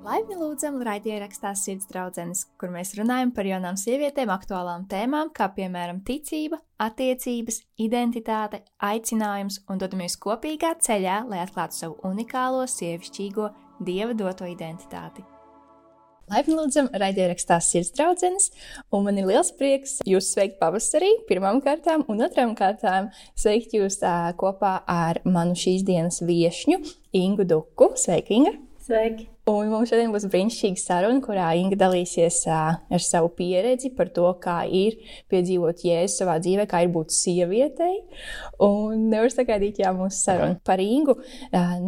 Laipni lūdzam, raidierakstā Sirds draudzenes, kur mēs runājam par jaunām sievietēm aktuālām tēmām, kā piemēram ticība, attiecības, identitāte, aicinājums un dodamies kopīgā ceļā, lai atklātu savu unikālo, sievišķīgo, dieva doto identitāti. Laipni lūdzam, raidierakstā Sirds draudzenes, un man ir liels prieks jūs sveikt pavasarī pirmām kārtām un otrām kārtām sveikt jūs tā, kopā ar manu šīs dienas viešņu Ingu Duku. Sveika, Inga! Sveiki! Un mums šodien būs brīnišķīga saruna, kurā Inga dalīsies ar savu pieredzi par to, kā ir piedzīvot jēzu savā dzīvē, kā ir būt sievietei. Un nevar sagaidīt, jā, mūsu saruna par Ingu.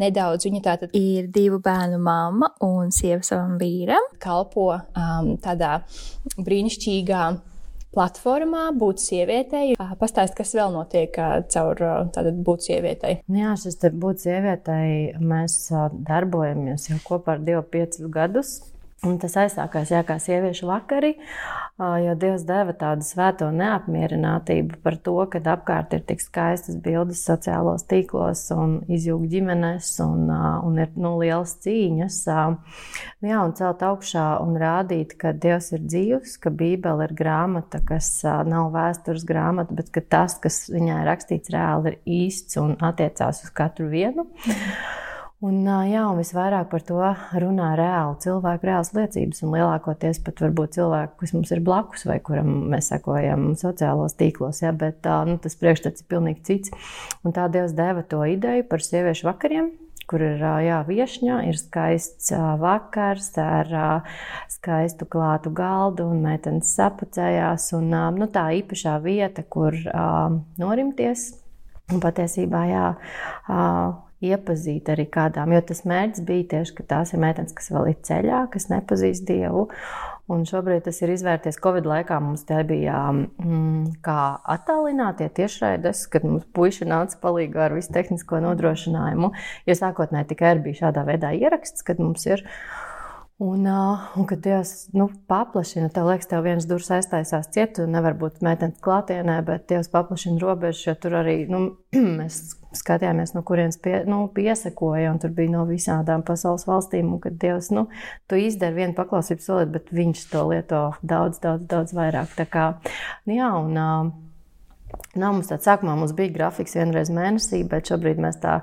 Nedaudz viņa tātad ir divu bērnu mamma un sieva savam vīram. Kalpo um, tādā brīnišķīgā platformā, būt sievietei. Pastāst, kas vēl notiek caur tādu būt sievietei. Jā, šis te būt sievietei mēs darbojamies jau kopā ar 2-5 gadus. Un tas aizsākās jā, kā sieviešu vakari, jo Dievs deva tādu svēto neapmierinātību par to, ka apkārt ir tik skaistas bildes sociālos tīklos un izjūg ģimenes un, un ir nu, liels cīņas. Jā, un celt augšā un rādīt, ka Dievs ir dzīvs, ka Bībele ir grāmata, kas nav vēstures grāmata, bet ka tas, kas viņā ir rakstīts, reāli ir īsts un attiecās uz katru vienu. Un, jā, un visvairāk par to runā reāli cilvēku, reāls liecības, un lielākoties pat varbūt cilvēku, kas mums ir blakus vai kuram mēs sekojam sociālos tīklos, ja, bet nu, tas priekšstats ir pilnīgi cits. Un tā Dievs deva to ideju par sieviešu vakariem, kur ir jā, viesņa, ir skaists vakars ar skaistu klātu galdu, un meitenes sapucējās. Un, nu, tā īpašā vieta, kur norimties. Un patiesībā, jā, iepazīt arī kādām, jo tas mērķis bija tieši, ka tās ir meitenes, kas vēl ir ceļā, kas nepazīst Dievu. Un šobrīd tas ir izvērties Covid laikā. Mums te bija mm, kā attālinātie tiešraides, kad mums puiši nāca palīdzīgā ar visu tehnisko nodrošinājumu. Jo sākotnēji tikai bija šādā veidā ieraksts, kad mums ir. Un, un kad Dievs nu, paplašina, tev liekas, tev viens durvis aiztaisās ciet, un nevar būt meitenes klātienē, bet Dievs paplašina robežas, jo tur arī nu, mēs skatījāmies, no kurienes pie, nu, piesakoja, un tur bija no visādām pasaules valstīm. Un, kad Dievs, nu, tu izdari vienu paklausību solīt, bet viņš to lieto daudz, daudz, daudz vairāk. Tā kā, nu, jā, un, Nav mums tāds sākumā mums bija grafiks vienreiz mēnesī, bet šobrīd mēs tā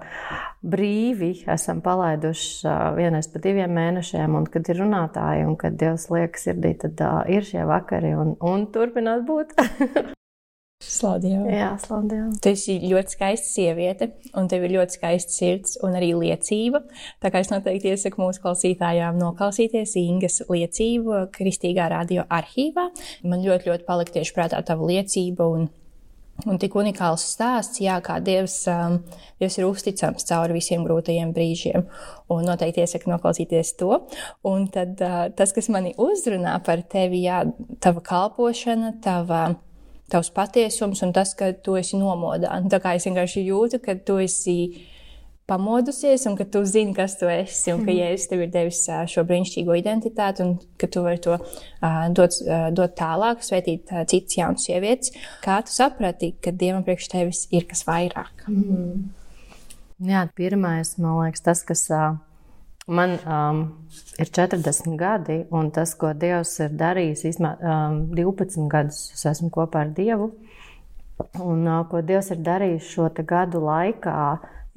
brīvi esam palaiduši vienreiz pa diviem mēnešiem. Un, kad ir runātāji un kad Dievs liek sirdī, tad uh, ir šie vakari un, un turpinās būt. Slaudījā. Jā, slaudījā. Tu esi ļoti skaista sieviete, un tev ir ļoti skaista sirds un arī liecība. Tā kā es noteikti iesaku mūsu klausītājām noklausīties Ingas liecību Kristīgā radio arhīvā. Man ļoti, ļoti palika tieši prātā tava liecība un Un tik unikāls stāsts, jā, kā Dievs, um, Dievs ir uzticams cauri visiem grūtajiem brīžiem. Un noteikti iesaku noklausīties to. Un tad uh, tas, kas mani uzrunā par tevi, jā, tava kalpošana, tava tavs patiesums un tas, ka tu esi nomodā. Tā kā es vienkārši jūtu, ka tu esi pamodusies un ka tu zini, kas tu esi un ka. Jēzus tev ir devis šo brīnišķīgo identitāti un ka tu vari to uh, dot, uh, dot tālāk, svētīt uh, citas jaunas sievietes. Kā tu saprati, ka Dievam priekš tevis ir kas vairāk? Mm. Jā, pirmais, man liekas, tas, kas uh, Man um, ir 40 gadi, un tas, ko Dievs ir darījis, īstenībā um, 12 gadus es esmu kopā ar Dievu. Un uh, ko Dievs ir darījis šo gadu laikā,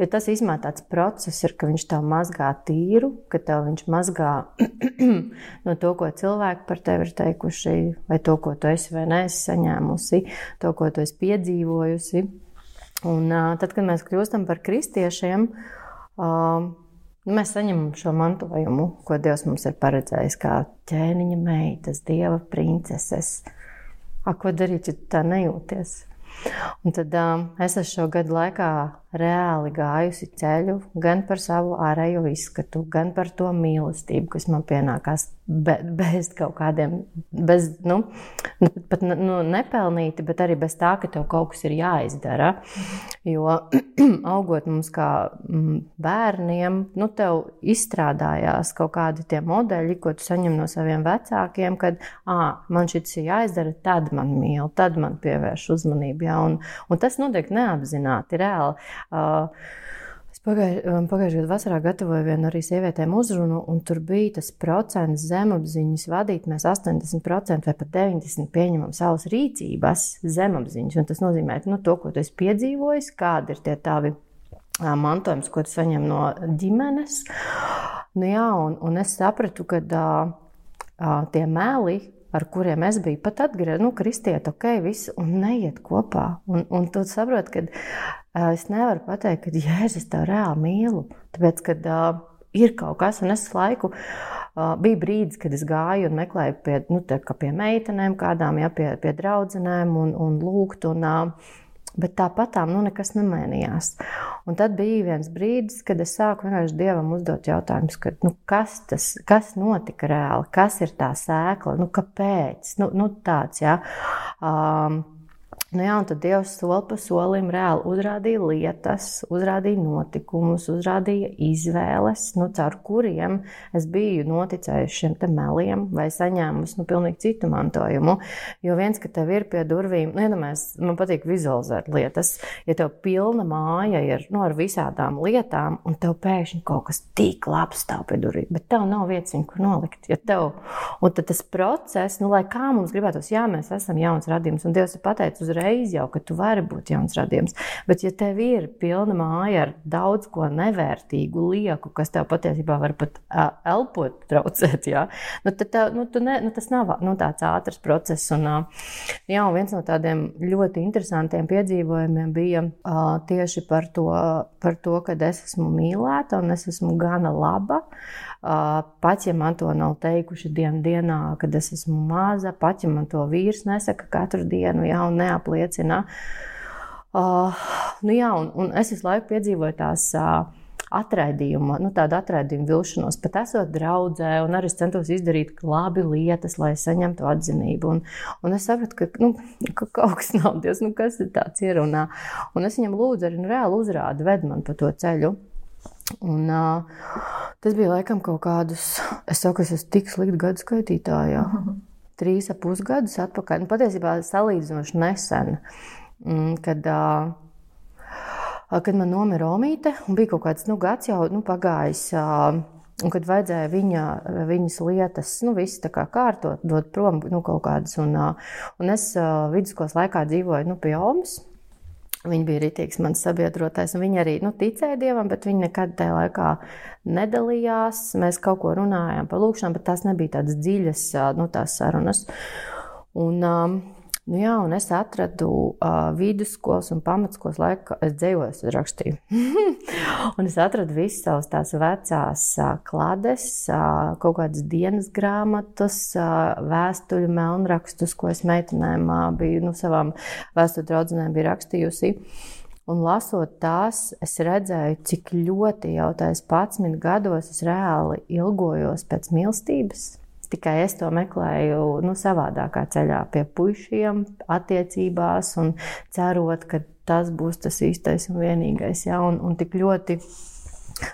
jo tas īstenībā tāds process ir, ka Viņš tev mazgā tīru, ka tev Viņš mazgā no to, ko cilvēki par tevi ir teikuši, vai to, ko tu esi vai neesi saņēmusi, to, ko tu esi piedzīvojusi. Un uh, tad, kad mēs kļūstam par kristiešiem, uh, Nu, mēs saņemam šo mantojumu, ko Dievs mums ir paredzējis, kā ķēniņa meitas, dieva princeses. A, ko darīt, ja tā nejūties? Un tad um, es šo gadu laikā reāli gājusi ceļu gan par savu ārējo izskatu, gan par to mīlestību, kas man pienākās be, bez kaut kādiem, bez, nu, pat nu, nepelnīti, bet arī bez tā, ka tev kaut kas ir jāizdara. Jo augot mums kā mm, bērniem, nu, tev izstrādājās kaut kādi tie modeļi, ko tu saņem no saviem vecākiem, kad man šis ir jāizdara, tad man mīl, tad man pievērš uzmanību. Ja? Un, un tas notiek neapzināti, reāli. Uh, Pagājušajā gada vasarā gatavoju vienu arī sievietēm uzrunu, un tur bija tas procents zemapziņas vadīt. Mēs 80% vai pat 90% pieņemam savas rīcības zemapziņas. Un tas nozīmē nu, to, ko tu esi piedzīvojis, kādi ir tie tavi mantojums, ko tu saņem no ģimenes. Nu, jā, un, un es sapratu, ka uh, tie meli, ar kuriem es biju pat atgriezies, nu, kristiet, ok, viss, un neiet kopā. Un, un tu saproti, ka uh, es nevaru pateikt, ka Jēzus tev reāli mīlu. Tāpēc, kad uh, ir kaut kas, un es laiku. Uh, bija brīdis, kad es gāju un meklēju pie, nu, pie meitenēm, kādām, ja, pie, pie draudzenēm, un, un lūgt. Un, uh, Bet tāpat tā nu, nekas nemainījās. Un tad bija viens brīdis, kad es sāku vienkārši dievam uzdot jautājumus, ka, nu, kas, tas, kas notika reāli, kas ir tā sēkla, nu, kāpēc. Nu, nu, tāds, ja. um, Nu jā, un tad Dievs soli pa solim reāli uzrādīja lietas, uzrādīja notikumus, uzrādīja izvēles, nu, caur kuriem es biju noticējusi šiem meliem vai saņēmusi nu, pilnīgi citu mantojumu. Jo viens, ka tev ir pie durvīm, nu, iedomājies, man patīk vizualizēt lietas, ja tev pilna māja ir nu, ar visādām lietām, un tev pēkšņi kaut kas tik labs stāv pie durvīm, bet tev nav vietas kur nolikt. Ja tev, un tad tas process, nu, lai kā mums gribētos, jā, mēs esam jauns radījums, un Dievs ir pateicis uzreiz uzreiz jau, ka tu vari būt jauns radījums. Bet, ja tev ir pilna māja ar daudz ko nevērtīgu lieku, kas tev patiesībā var pat uh, elpot, traucēt, jā, nu, tad tev, nu, ne, nu, tas nav nu, tāds ātrs process. Un, uh, jā, un viens no tādiem ļoti interesantiem piedzīvojumiem bija uh, tieši par to, par to, ka es esmu mīlēta un es esmu gana laba. Uh, pat ja man to nav teikuši dienu dienā, kad es esmu maza, pat ja man to vīrs nesaka katru dienu, jā, un neapliecina. Uh, nu jā, un, un es visu laiku piedzīvoju tās uh, atraidījuma, nu, tādu atraidījumu vilšanos, pat esot draudzē, un arī centos izdarīt labi lietas, lai saņemtu atzinību. Un, un es sapratu, ka, nu, ka kaut kas nav Dievs, nu, kas ir tāds ierunā. Un es viņam lūdzu arī nu, reāli uzrādi, ved man pa to ceļu. Un, uh, tas bija laikam kaut kādus, es saku, es esmu tik slikti gadu skaitītājā. Trīs ap pusgadus atpakaļ. Nu, patiesībā salīdzinoši nesen, mm, kad, kad man nomira Omīte, un bija kaut kāds nu, gads jau nu, pagājis. Un, kad vajadzēja viņa, viņas lietas, nu, visas tā kā kārtot, dot prom nu, kaut kādas. Un, un es vidusskolas laikā dzīvoju nu, pie Omas. Viņa bija rītīgs mans sabiedrotais, un viņa arī nu, ticēja dievam, bet viņa nekad tajā laikā nedalījās. Mēs kaut ko runājām par lūkšanām, bet tās nebija tādas dziļas nu, tās sarunas. Un, um, Nu, jā, un es atradu uh, vidusskolas un pamatskolas laiku, es dzējoju, es rakstīju. un es atradu visas savas tās vecās uh, klades, uh, kaut kādas dienas grāmatas, uh, vēstuļu melnrakstus, ko es meitenēm uh, biju, nu, savām vēstuļu draudzenēm biju rakstījusi. Un lasot tās, es redzēju, cik ļoti jau tajos 11 gados es reāli ilgojos pēc mīlestības Tikai es to meklēju nu, savādākā ceļā, pie puišiem, attiecībās, un cerot, ka tas būs tas īstais un vienīgais. Ja? Un, un tik ļoti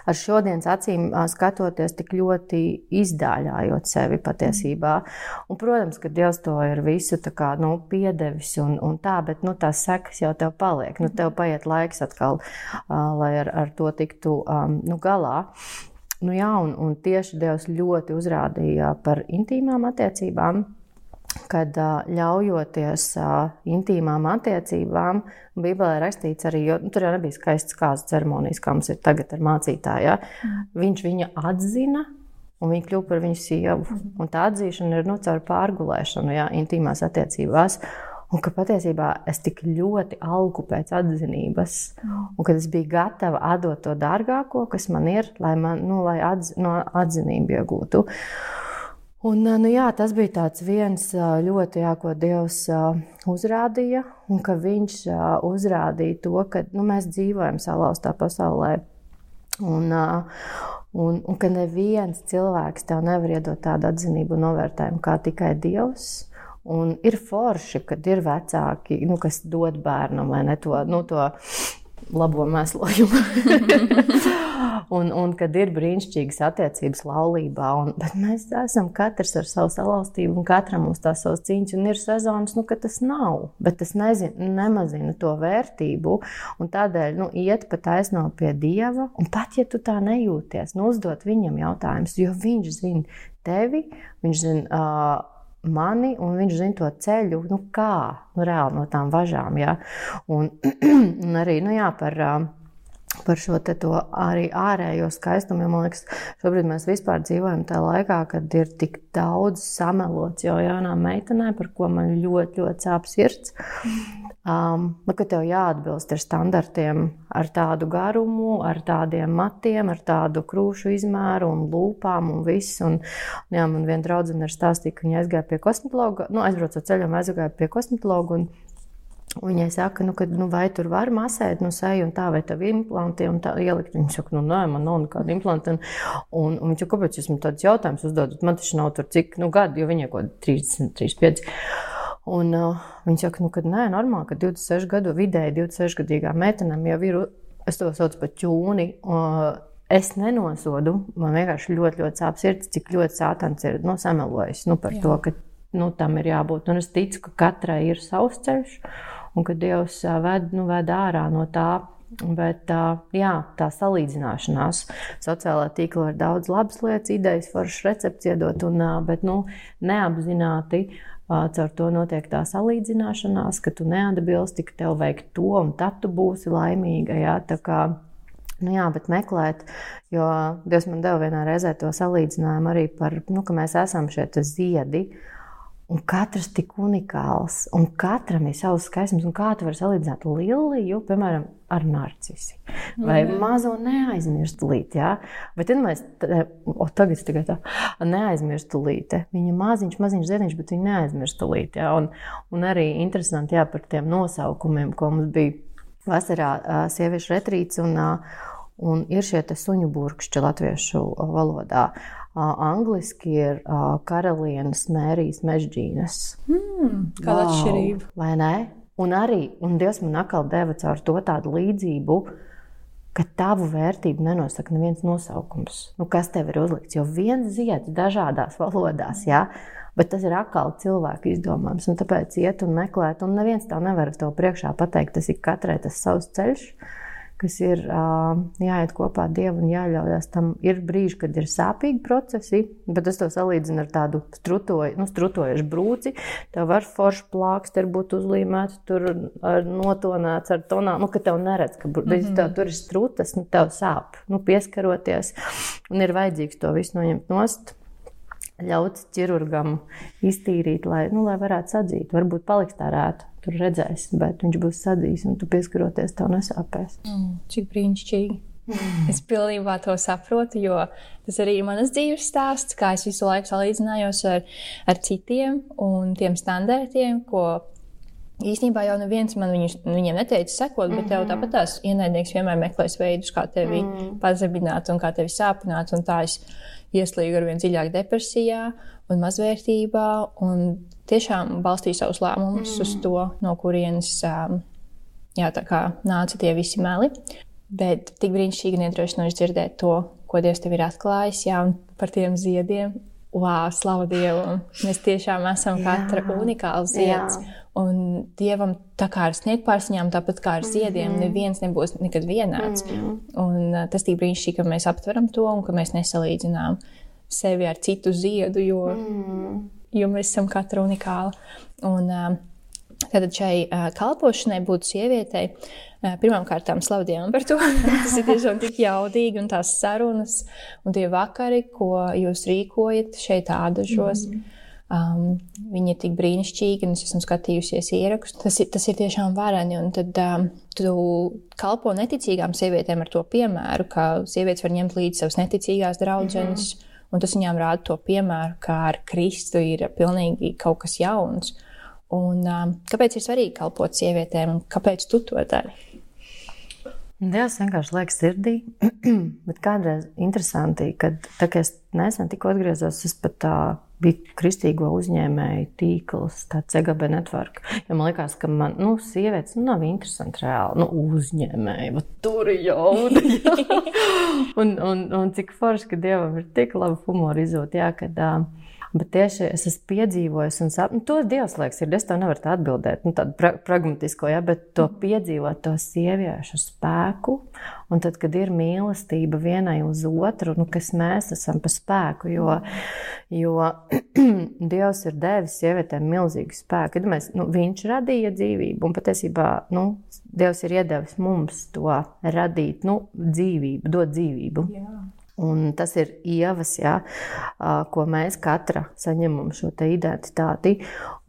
ar šodienas acīm skatoties, tik ļoti izdāļājot sevi patiesībā. Un, protams, ka Dievs to ir visu kā, nu, piedevis un, un tā, bet nu, tās sekas jau tev paliek. Nu, tev paiet laiks atkal, uh, lai ar, ar to tiktu um, nu, galā. Nu, jā, un, un tieši Dievs ļoti uzrādīja par intīmām attiecībām. Kad ļaujoties intīmām attiecībām, Bībelē rakstīts arī, jo nu, tur jau nebija skaists kāzas ceremonijas, kā mums ir tagad ar mācītāju. Ja? Mm. Viņš viņu atzina, un viņa kļuva par viņu sievu. Mm. Un tā atzīšana ir nu, caur pārgulēšanu, ja, intīmās attiecībās. Un ka patiesībā es tik ļoti algu pēc atzinības, un kad es biju gatava atdot to dārgāko, kas man ir, lai, man, nu, lai atz, no atzinību iegūtu. Un, nu, jā, tas bija viens ļoti jā, ko Dievs uzrādīja, un ka Viņš uzrādīja to, ka nu, mēs dzīvojam salauztā pasaulē. Un, un, un ka neviens cilvēks tev nevar iedot tādu atzinību un novērtējumu kā tikai Dievs. Un ir forši, kad ir vecāki, nu, kas dod bērnam ne, to, nu, to labo mēslojumu. un, un kad ir brīnišķīgas attiecības laulībā. Un, bet mēs esam katrs ar savu salauztību, un katram mums tās savas cīņas, un ir sezonas, nu, ka tas nav. Bet tas nezin, nemazina to vērtību, tādēļ nu, iet pa taisno pie Dieva, un pat ja tu tā nejūties, nu, uzdot viņam jautājumus, jo viņš zina tevi, viņš zina. Uh, mani, un viņš zina to ceļu, nu kā, nu reāli no tām važām, jā. Un, un arī, nu jā, par, par šo arī ārējo skaistumu, jo man liekas, šobrīd mēs vispār dzīvojam tajā laikā, kad ir tik daudz samelots jau jaunām meitenēm, par ko man ļoti, ļoti sāp sirds. Um, nu, ka tev jāatbilst ar standartiem, ar tādu garumu, ar tādiem matiem, ar tādu krūšu izmēru un lūpām un viss. Un, jā, man viena draudzene ir stāstīja, ka viņa aizgāja pie kosmetologa, nu, aizbrauca ceļam, aizgāja pie kosmetologa. Un, Viņai saka, nu, ka, nu, vai tur var masēt nu, seju, un tā, vai tā ir implanti, un tā ielikt. Viņa saka, nu, nē, man nav nekāda implanta. Un, un, un viņš jau kāpēc jūs man tādus jautājumus uzdodat? Man taču nav tur cik, nu, gadi, jo viņai kaut 30, 35. Un uh, viņš saka, nu, ka nē, normāli, ka 26 gadu vidēji 26 gadīgām meitenēm jau ir, es to saucu par ķūni. Uh, Es nenosodu, man vienkārši ļoti, ļoti sāp sirds, cik ļoti sātans ir nu, samelojis nu, par Jā. to, ka nu, tam ir jābūt. Un es ticu, ka katrai ir savs ceļš, un ka Dievs ved, nu, ved ārā no tā. Bet jā, tā salīdzināšanās, sociālā tīkla var daudz labas lietas, idejas, foršas recepts iedot, un, bet nu, neapzināti Caur to notiek tā salīdzināšanās, ka tu neatbilsti, ka tev vajag to, un tad tu būsi laimīga. Jā, Nu jā, bet meklēt, jo Dievs man deva vienā reizē to salīdzinājumu arī par, nu, ka mēs esam šie ziedi. Un katrs tik unikāls, un katram ir savs skaistums. Kā tu vari salīdzināt liliju, piemēram, ar narcisi vai mm. mazo neaizmirstu līti? Ja? Bet mēs, o, tagad tikai tā, neaizmirstu līti. Viņa maziņš, maziņš ziediņš, bet viņa neaizmirstu līti. Ja? Un, un arī interesanti jā, par tiem nosaukumiem, ko mums bija vasarā sieviešu retrīts. Un, Un ir šie suņu burkšķi latviešu valodā. Angliski ir karalienes mērijas mežģīnas. Mm, kāda wow, atšķirība? Vai ne? Un arī, un Dievs man atkal deva caur to tādu līdzību, ka tavu vērtību nenosaka neviens nosaukums. Nu, kas tev ir uzlikts? Jo viens zieds dažādās valodās, jā, bet tas ir atkal cilvēku izdomājums. Un tāpēc iet un meklēt, un neviens tev nevar to priekšā pateikt. Tas ir katrai tas savs ceļš kas ir jāiet kopā ar Dievu un jāļaujas. Tam ir brīži, kad ir sāpīgi procesi, bet es to salīdzinu ar tādu strutoju, nu, strutojušu brūci. Tev var forši plāksti būt uzlīmēti, tur ar notonēts ar tonām, nu, ka tev neredz, ka mm -hmm. tev tur ir strutas, nu, tev sāp, nu, pieskaroties, un ir vajadzīgs to visu noņemt nost ļauts ķirurgam iztīrīt, lai, nu, lai varētu sadzīt. Varbūt paliks tā rēta tur redzēs, bet viņš būs sadzījis un tu pieskaroties, tev nesāpēs. Mm, cik brīnišķīgi! Mm. Es pilnībā to saprotu, jo tas arī ir manas dzīves stāsts, kā es visu laiku salīdzinājos ar, ar citiem un tiem standartiem, ko īstenībā jau neviens man viņus, viņiem neteica sekot, bet tev mhm. tāpat tās ienaidnieks vienmēr meklēs veidus, kā tevi mm. pazemināt un kā tevi sāpināt. Un tā es ieslīgu ar vien dziļāk depresijā un mazvērtībā. Un tiešām balstīju savus lēmumus mm. uz to, no kurienes jā, nāca tie visi meli. Bet tik brīnišķīgi un iedrošinoši dzirdēt to, ko Dievs tev ir atklājis, jā, un par tiem ziediem. Wow, slavu Dievam! Mēs tiešām esam katra unikāla zieds. Jā. Un Dievam tā kā ar sniegpārziņām, tāpat kā ar ziediem, mm -hmm. neviens nebūs nekad vienāds. Mm -hmm. Un tas tik brīnišķīgi, ka mēs aptveram to un ka mēs nesalīdzinām sevi ar citu ziedu, jo mm jo mēs esam katra unikāla. Un, Tātad šai kalpošanai būtu sievietei uh, pirmkārt slavdievam par to. Tas ir tiešām tik jaudīgi un tās sarunas un tie vakari, ko jūs rīkojat šeit ādažos. Mm. Um, viņi ir tik brīnišķīgi, un es esmu skatījusies ierakstus. Tas, ir, tas ir tiešām vareni. Un tad um, tu kalpo neticīgām sievietēm ar to piemēru, ka sievietes var ņemt līdzi savas neticīgās draudzenes. Mm -hmm Un tas viņām rāda to piemēru, kā ar Kristu ir pilnīgi kaut kas jauns. Un, um, kāpēc ir svarīgi kalpot sievietēm un kāpēc tu to dari? Dievs vienkārši liekas sirdī, bet kādreiz interesanti, kad tā, es nesen tikko atgriezos, es pat tā bija kristīgo uzņēmēju tīkls, tāds CGB network. Jo man liekas, ka man, nu, sievietes nu, nav interesanti reāli, nu, uzņēmēji, bet tur ir jauda. un, un, un cik forši, ka Dievam ir tik laba humora izjūta, jā, kad uh, Bet tieši es esmu piedzīvojis, un nu, to Dievs liekas, ir. Es to nevaru tā atbildēt, nu, tādu pra pragmatisko, ja, bet to piedzīvot, to sieviešu spēku. Un tad, kad ir mīlestība vienai uz otru, nu, kas mēs esam pa spēku, jo, jo Dievs ir devis sievietēm milzīgu spēku. Mēs, nu, viņš radīja dzīvību, un patiesībā nu, Dievs ir iedevis mums to radīt, nu, dzīvību, dot dzīvību. Jā. Un tas ir ievas, ja, ko mēs katra saņemam šo identitāti.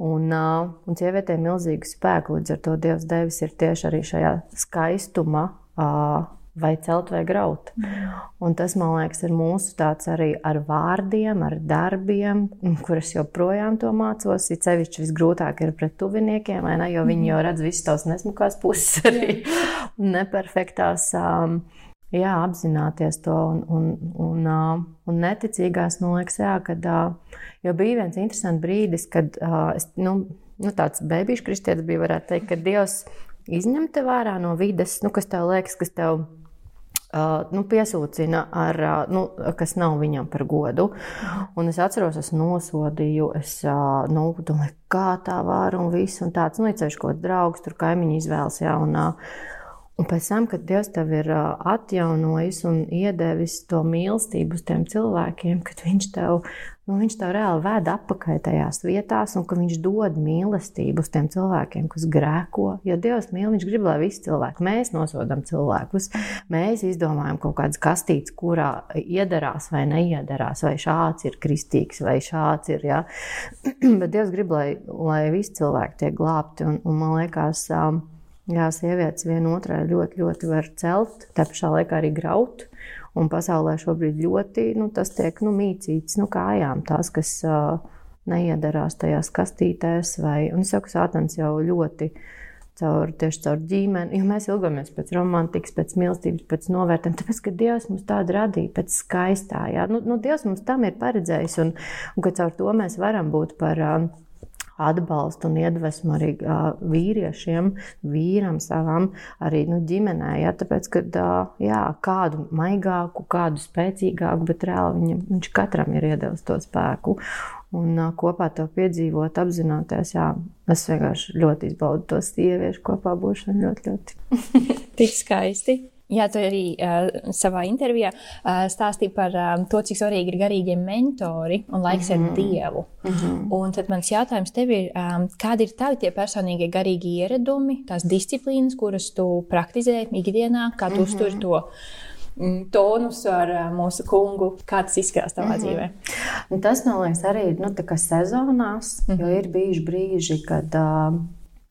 Un, un sievietē ir milzīgu spēku, līdz ar to Dievs devis ir tieši arī šajā skaistumā. Vai celt vai graut. Mm. Un tas, man liekas, ir mūsu tāds arī ar vārdiem, ar darbiem, kurus joprojām to mācos. Ir sevišķi visgrūtāk ir pret tuviniekiem, ne, jo viņi mm. jau redz visas tās nesmukās puses, arī neperfektās. Um, jā, apzināties to. Un, un, un, un neticīgās, man liekas, jā, kad, jo bija viens interesants brīdis, kad es, nu, nu, tāds bērnu kristietis bija, varētu teikt, ka Dievs izņem te vērā no vides, nu, kas tev liekas, kas tev. Uh, nu, piesūcina, ar, uh, nu, kas nav viņam par godu. Un es atceros, es nosodīju, es uh, nu, domāju, kā tā var un viss. Un tāds, nu, ceļš, ko draugs tur kaimiņi izvēlas. Jā, un, uh, Un pēc tam, kad Dievs tev ir atjaunojis un iedevis to mīlestību uz tiem cilvēkiem, kad Viņš tev, nu, viņš tev reāli ved atpakaļ tajās vietās, un ka Viņš dod mīlestību uz tiem cilvēkiem, kas grēko. Jo Dievs mīl, Viņš grib, lai visi cilvēki, mēs nosodām cilvēkus, mēs izdomājam kaut kādas kastītes, kurā iedarās vai neiedarās, vai šāds ir kristīgs, vai šāds ir. Ja? Bet Dievs grib, lai, lai visi cilvēki tiek glābti, un, un man liekas, um, Jā, sievietes vienotrai ļoti, ļoti var celt, tā pašā laikā arī graut. Un pasaulē šobrīd ļoti nu, tas tiek nu, mīcīts nu, kājām, tās, kas uh, neiedarās tajās kastītēs. Vai, saku, Sātans jau ļoti caur, tieši caur ģimeni, jo mēs ilgamies pēc romantikas, pēc mīlestības, pēc novērtējuma, tāpēc, ka Dievs mums tādu radīja, pēc skaistā. Jā. Nu, nu, Dievs mums tam ir paredzējis, un, un ka caur to mēs varam būt par. Uh, atbalstu un iedvesmu arī uh, vīriešiem, vīram savam, arī nu, ģimenē. Ja? Tāpēc, ka jā, kādu maigāku, kādu spēcīgāku, bet reāli viņam, viņš katram ir iedevis to spēku. Un uh, kopā to piedzīvot, apzināties, jā, es vienkārši ļoti izbaudu to sieviešu kopā būšanu ļoti, ļoti. Tik skaisti. Jā, tu arī uh, savā intervijā uh, stāstīji par um, to, cik svarīgi ir garīgie mentori un laiks mm -hmm. ar mhm. Dievu. Mm -hmm. Un tad mans jautājums tev ir, um, kādi ir tavi tie personīgie garīgi ieradumi, tās disciplīnas, kuras tu praktizē ikdienā, kā tu mm -hmm. uzturi to? Tonus ar mūsu kungu, kā tas izskatās tavā mm -hmm. dzīvē? Nu, tas, man liekas, arī nu, sezonās, mm -hmm. jo ir bijuši brīži, kad uh,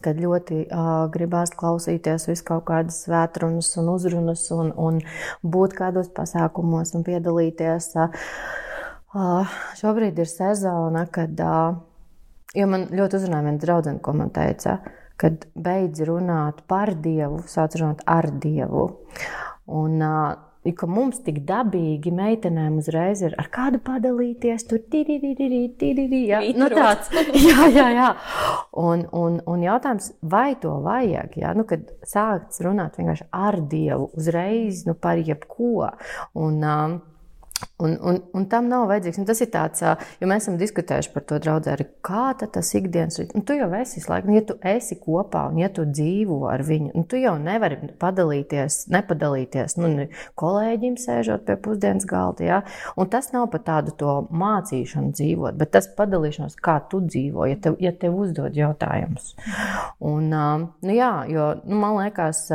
kad ļoti uh, gribās klausīties visu kaut kādas vētrunas un uzrunas un, un būt kādos pasākumos un piedalīties. Uh, šobrīd ir sezona, kad, uh, jo man ļoti uzrunāja viena draudzene, ko man teica, kad beidz runāt par Dievu, sāc runāt ar Dievu. Un, uh, ka mums tik dabīgi meitenēm uzreiz ir ar kādu padalīties, tur? Tīrīrīrīrīrīrī, jā, nu tāds, jā, jā, jā. Un, un, un jautājums, vai to vajag, jā, nu, kad sākts runāt vienkārši ar Dievu uzreiz, nu, par jebko. Un, um, Un, un, un tam nav vajadzīgs. Un tas ir tāds, jo mēs esam diskutējuši par to draugu arī, kā tas ikdienas ir. Tu jau esi laikam, ja tu esi kopā un ja tu dzīvo ar viņu, un tu jau nevari padalīties, nepadalīties nu, kolēģim sēžot pie pusdienas galda. Ja? Un tas nav par tādu mācīšanu dzīvot, bet tas padalīšanos, kā tu dzīvo, ja tev, ja tev uzdod jautājumus. Un, nu, jā, jo nu, man liekas,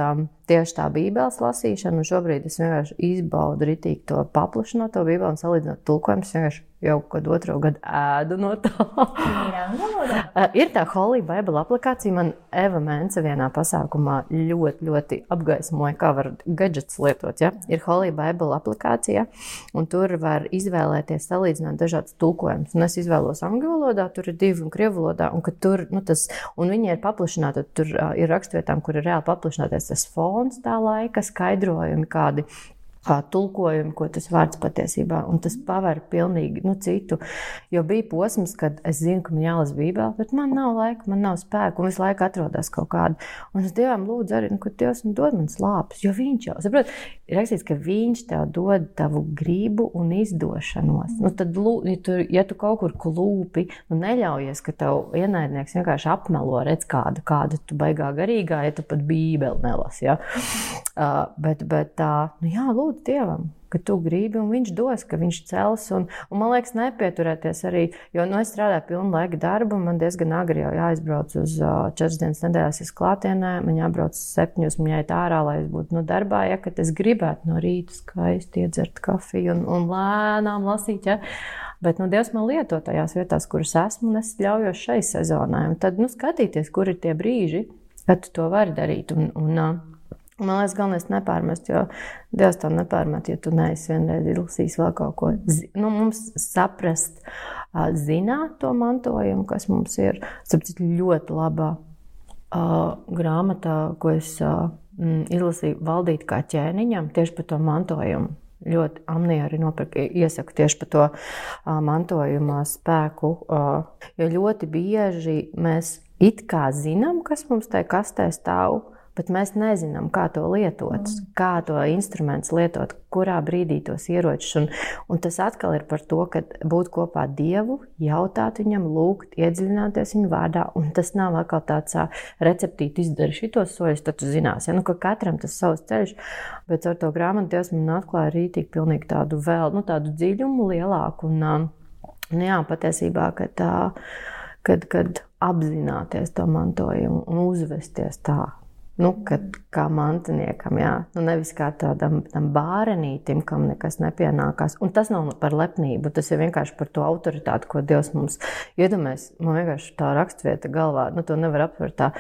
tieši tā Bībeles lasīšana, un šobrīd es vienkārši izbaudu ritīgi to paplašinot to Bībeli un salīdzinot tulkojumus. Jau kad otro gadu ēdu no tā. ir tā Holy Bible aplikācija. Man Eva Mēnce vienā pasākumā ļoti, ļoti apgaismoja, kā var gadgets lietot. Ja? Ir Holy Bible aplikācija, un tur var izvēlēties, salīdzināt dažādas tulkojumus. Un es izvēlos angļu valodā, tur ir divi un krievu valodā, un, tur, nu, tas, un viņi ir paplašināti. Tur uh, ir rakstvietām, kur ir reāli paplašināties tas fons tā laika, skaidrojumi kādi tulkojumi, ko tas vārds patiesībā, un tas paver pilnīgi nu, citu. Jo bija posms, kad es zinu, ka man jālasa Bībele, bet man nav laika, man nav spēka, un visu laiku atrodas kaut kāda. Un es Dievam lūdzu arī, nu, ka Dievs man dod man slāpes, jo Viņš jau, saprot, ir rakstīts, ka Viņš tev dod tavu gribu un izdošanos. Nu, tad, ja tu, ja tu kaut kur klūpi, nu neļaujies, ka tev ienaidnieks vienkārši apmelo, redz kādu, kādu tu baigā garīgā, ja tu pat Bībeli nelasi. Ja? Uh, bet, bet tā, uh, nu jā, lūdzu Dievam, ka tu gribi, un Viņš dos, ka Viņš cels. Un, un man liekas, nepieturēties arī, jo nu, es strādāju pilnu laiku darbu, man diezgan agri jau jāizbrauc uz četras dienas nedēļas izklātienē, man jābrauc septiņos, man jāiet ārā, lai es būtu nu, darbā, ja es gribētu no rīta skaisti iedzert kafiju un, un lēnām lasīt. Ja? Bet nu, Dievs man lieto tajās vietās, kuras esmu, un es ļaujos šai sezonai. Un tad nu, skatīties, kur ir tie brīži, kad tu to vari darīt. Un, un, Man liekas, galvenais ir nepārmest, jo Dievs to nepārmet, ja tu neesi vienreiz izlasījis vēl kaut ko. Nu, mums saprast, zināt to mantojumu, kas mums ir. Sapratu, ļoti labā uh, grāmatā, ko es uh, izlasīju, valdīt kā ķēniņam, tieši par to mantojumu. Ļoti amnija arī nopirka, iesaku tieši par to uh, mantojuma spēku, uh, jo ļoti bieži mēs it kā zinām, kas mums tajā kastē stāv, bet mēs nezinām, kā to lietot, mm. kā to instrumentu lietot, kurā brīdī tos ieročus. Un, un tas atkal ir par to, ka būt kopā ar Dievu, jautāt viņam, lūgt, iedziļināties viņa vārdā. Un tas nav atkal tāds receptīti izdari šitos soļus, tad tu zināsi, ja? nu, ka katram tas savs ceļš. Bet ar to grāmatu Dievs man atklāja rītīgi pilnīgi tādu vēl, nu, tādu dziļumu lielāku. Un, nu, jā, patiesībā, ka tā, kad, kad apzināties to mantojumu un uzvesties tā, Nu, kad, kā mantiniekam, jā. Nu, nevis kā tādam bērnītim, kam nekas nepienākās. Un tas nav par lepnību, tas ir vienkārši par to autoritāti, ko Dievs mums iedomājas. Man vienkārši tā rakstvieta galvā, nu, to nevar aptvert tā,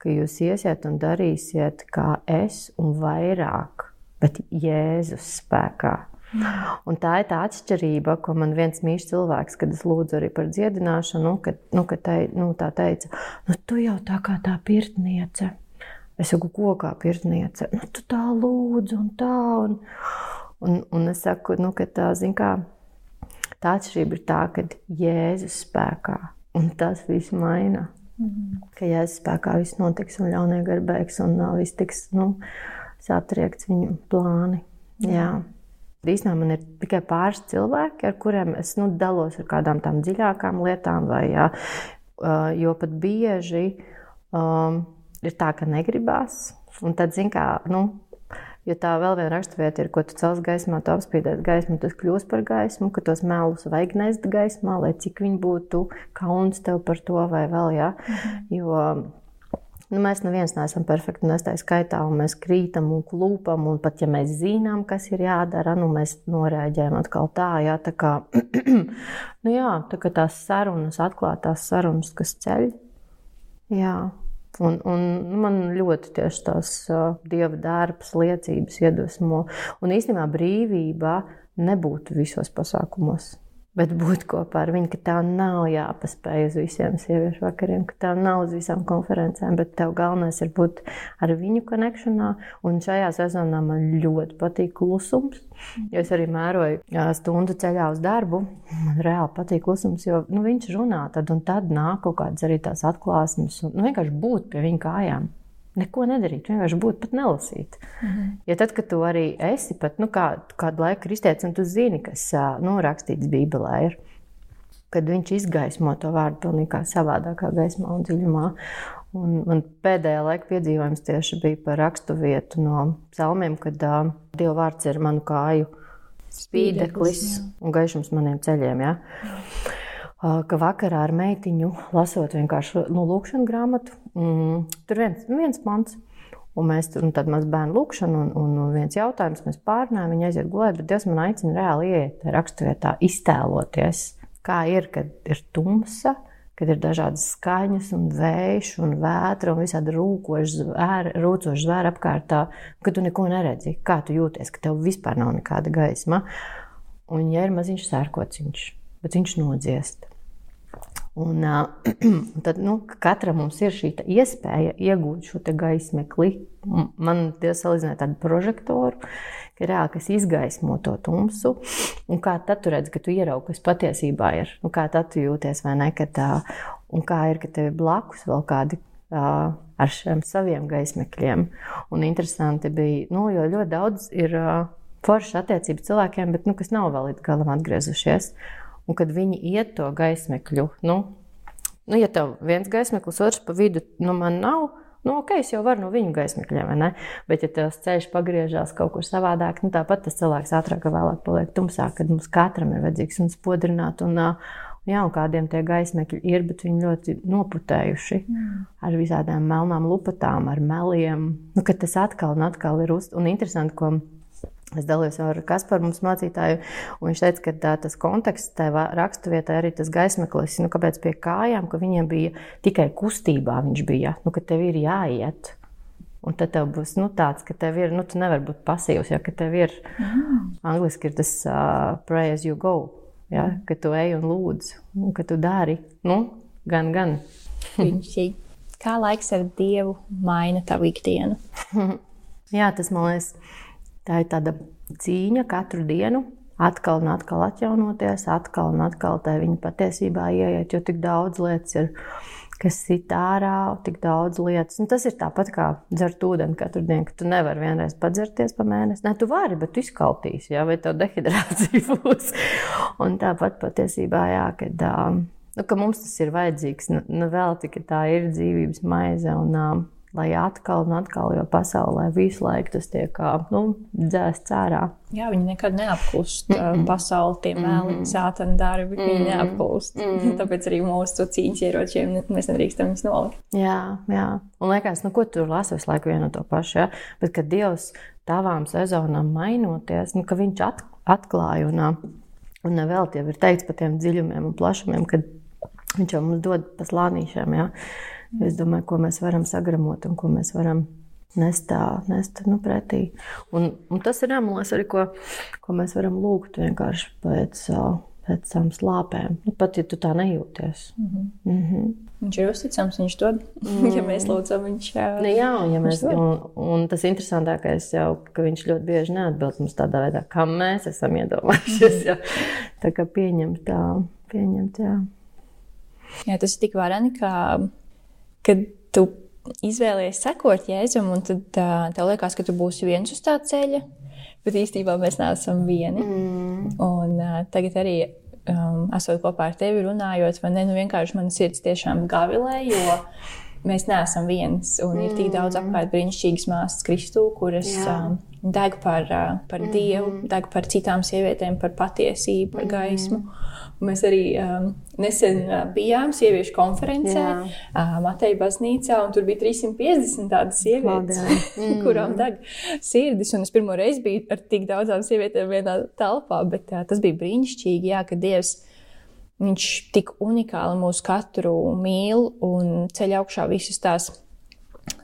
ka jūs iesiet un darīsiet kā es un vairāk, bet Jēzus spēkā. Un tā ir tā atšķirība, ko man viens mīļš cilvēks, kad es lūdzu arī par dziedināšanu, kad, nu, kad tai, nu, tā teica, nu, tu jau tā kā tā pirtniece Es saku, ko kā pirtniece, nu, tu tā lūdzu, un tā. Un, un, un es saku, nu, ka tā, zin kā, tā atšķirība ir tā, ka Jēzus spēkā, un tas viss maina. Mm. Ka Jēzus spēkā viss notiks, un ļaunie gari beigs, un uh, viss tiks nu, satriekts viņu plāni. Jā. Īstenībā man ir tikai pāris cilvēki, ar kuriem es nu, dalos ar kādām tādām dziļākām lietām, vai, jā, uh, jo pat bieži um, ir tā, ka negribās. Un tad, zin kā, nu, Jo tā vēl viena raksturvieta ir, ko tu cels gaismā, tu apspīdēs gaismu, tas kļūs par gaismu, ka tos mēlus vajag nest gaismā, lai cik viņi būtu kauns tev par to vai vēl, jā. Mhm. Jo nu, mēs neviens neesam perfekti nestai skaitā, un mēs krītam un klūpam, un pat ja mēs zinām, kas ir jādara, nu mēs norēģējam atkal tā, jā, tā kā, nu jā, tā kā tās sarunas, atklātās sarunas, kas ceļ, jā, Un, un nu, man ļoti tieši tās dieva darbs, liecības iedvesmo. Un īstenībā brīvība nebūtu visos pasākumos bet būt kopā ar viņu, ka tev nav jāpaspēj uz visiem sieviešu vakariem, ka tev nav uz visām konferencēm, bet tev galvenais ir būt ar viņu konekšanā. Un šajā sezonā man ļoti patīk klusums. Jo es arī mēroju stundu ceļā uz darbu. Man reāli patīk klusums, jo nu, viņš runā tad un tad nāk kaut kādas arī tās atklāsmes un nu, vienkārši būt pie viņa kājām neko nedarīt, vienkārši būt, pat nelasīt. Mm -hmm. Ja tad, kad tu arī esi pat nu, kā, kādu laiku kristietis, un tu zini, kas nu, rakstīts Bībelē, ir, kad viņš izgaismo to vārdu pilnīgi savādākā gaismā un dziļumā. Un man pēdējā laika piedzīvojums tieši bija par rakstu vietu no psalmiem, kad uh, Dieva vārds ir manu kāju spīdeklis un gaišums maniem ceļiem. Ja? Ka vakarā ar meitiņu lasot vienkārši nu, lūkšanu grāmatu. Mm, tur viens, viens pants. Un mēs tur nu, mēs bērnu lūkšanu, un, un, un viens jautājums, mēs pārnājam, viņa aiziet gulēt, bet Dievs man aicina reāli ieiet raksturvietā, iztēloties, kā ir, kad ir tumsa, kad ir dažādas skaņas, un vējš, un vētra, un visādi rūkoši zvēri, apkārtā, ka tu neko neredzi. Kā tu jūties, ka tev vispār nav nekāda gaisma? Un, ja ir maziņš sērkociņš, bet viņš nodziest. Un, uh, tad nu, katram mums ir šī iespēja iegūt šo gaismekli. Man tie salīdzināja tādu prožektoru, ka reāli kas izgaismo to tumsu. Un kā tad tu redz, ka tu ieraugi, kas patiesībā ir? Un kā tad tu jūties, vai ne? Ka tā, un kā ir, ka tev ir blakus vēl kādi uh, ar šiem saviem gaismekļiem. Un interesanti bija, nu, jo ļoti daudz ir uh, foršas attiecības cilvēkiem, bet nu, kas nav vēl līdz galam atgriezušies. Un kad viņi iet to gaismekļu, nu, nu ja tev viens gaismeklis, otrs pa vidu, nu, man nav, nu, ok, es jau varu no viņu gaismekļiem, vai ne? Bet, ja tas ceļš pagriežās kaut kur savādāk, nu, tāpat tas cilvēks ātrāk vai vēlāk paliek tumsā, kad mums katram ir vajadzīgs un spodrināt. Un, Jā, un kādiem tie gaismekļi ir, bet viņi ļoti noputējuši mm. ar visādām melnām lupatām, ar meliem. Nu, tas atkal un atkal ir uz. Un interesanti, ko Es dalījos ar Kasparu, mums mācītāju, un viņš teica, ka tā, tas konteksts tajā raksturvietā arī tas gaismeklis, nu, kāpēc pie kājām, ka viņiem bija tikai kustībā, viņš bija, nu, ka tev ir jāiet. Un tad tev būs nu, tāds, ka tev ir, nu, tu nevari būt pasīvs, ja ka tev ir, mm. angliski ir tas uh, pray as you go, ja, ka tu ej un lūdz, un ka tu dari, nu, gan, gan. Kā laiks ar Dievu maina tavu ikdienu? Jā, tas man liekas Tā ir tāda cīņa katru dienu, atkal un atkal atjaunoties, atkal un atkal tā viņa patiesībā ieiet, jo tik daudz lietas ir, kas sit ārā, tik daudz lietas. Un tas ir tāpat kā dzert ūdeni katru dienu, ka tu nevari vienreiz padzerties pa mēnesi. Nē, tu vari, bet tu izkaltīsi, jā, vai tev dehidrācija būs. Un tāpat patiesībā, jā, kad, nu, ka mums tas ir vajadzīgs, nu, nu vēl tikai tā ir dzīvības maize. Un, lai atkal un atkal, jo pasaulē visu laiku tas tiek nu, dzēsts ārā. Jā, viņi nekad neapklust. Mm -mm. Pasauli tie mēli, mm -mm. sātana darbi, mm -mm. viņi neapklust. Mm -mm. Tāpēc arī mūsu cīņas ieročiem mēs nedrīkstam viņus nolikt. Jā, jā. Un liekas, nu, ko tur lasa visu laiku vienu to pašu, ja? bet kad Dievs tavām sezonām mainoties, nu, ka viņš at, atklāja un, un vēl tie ir teikts par tiem dziļumiem un plašumiem, kad viņš jau mums dod pa slānīšiem, ja? Es domāju, ko mēs varam sagramot un ko mēs varam nest, tā, nest nu, pretī. Un, un tas ir amulets arī, ko, ko mēs varam lūgt vienkārši pēc. Pēc tam slāpēm. Nu, pat ja tu tā nejūties. Mm -hmm. Mm -hmm. Viņš ir uzticams, viņš dod. Mm. ja mēs lūdzam, viņš jā. Nu, jā, un, ja mēs, un, un tas interesantākais jau, ka viņš ļoti bieži neatbild mums tādā veidā, kā mēs esam iedomājušies. Mm. Tā kā pieņemt tā, pieņemt, jā. Jā, tas ir tik varani, ka kad tu izvēlējies sekot Jēzum, un tad uh, tev liekas, ka tu būsi viens uz tā ceļa, bet īstenībā mēs neesam vieni. Mm. Un uh, tagad arī um, esot kopā ar tevi runājot, man ne, nu vienkārši mana sirds tiešām gavilē, jo mēs neesam viens. Un mm. ir tik daudz mm. apkārt brīnišķīgas māsas Kristū, kuras um, deg par, uh, par mm. Dievu, deg par citām sievietēm, par patiesību, par gaismu. Mm. Mēs arī um, nesen uh, bijām sieviešu konferencē, uh, Mateja baznīcā, un tur bija 350 tādas sievietes, mm. kurām deg sirdis. Un es pirmo reizi biju ar tik daudzām sievietēm vienā telpā, bet uh, tas bija brīnišķīgi, jā, ka Dievs. Viņš tik unikāli mūs katru mīl un ceļ augšā visas tās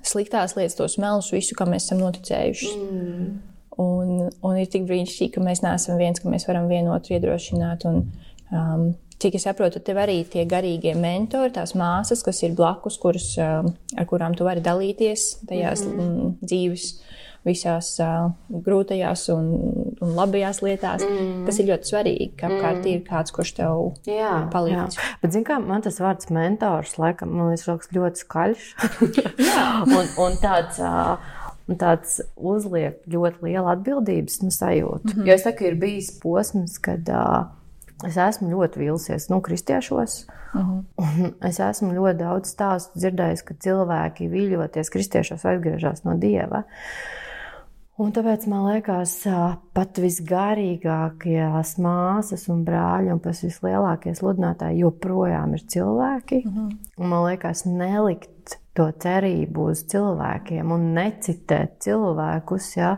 sliktās lietas, tos melus, visu, kam mēs esam noticējuši. Mm. Un, un ir tik brīnišķīgi, ka mēs neesam viens, ka mēs varam vienotru iedrošināt. Un, Um, cik es saprotu, tev arī tie garīgie mentori, tās māsas, kas ir blakus, kuras, um, ar kurām tu vari dalīties tajās mm -hmm. dzīves visās uh, grūtajās un, un labajās lietās. Mm. Tas ir ļoti svarīgi, ka apkārt mm. ir kāds, kurš tev jā, palīdz. Jā. Bet, kā, man tas vārds mentors, laikam, man liekas, ļoti skaļš. un, un tāds. Uh, Un tāds uzliek ļoti lielu atbildības nu, sajūtu. Mm -hmm. Jo es saku, ir bijis posms, kad uh, Es esmu ļoti vīlusies no nu, kristiešos. Uh mhm. -huh. Es esmu ļoti daudz stāstu dzirdējis, ka cilvēki viļoties kristiešos atgriežas no dieva. Un tāpēc man liekas, pat visgarīgākās māsas un brāļi un pats vislielākie sludinātāji joprojām ir cilvēki. Uh -huh. Un man liekas, nelikt to cerību uz cilvēkiem un necitēt cilvēkus. Ja?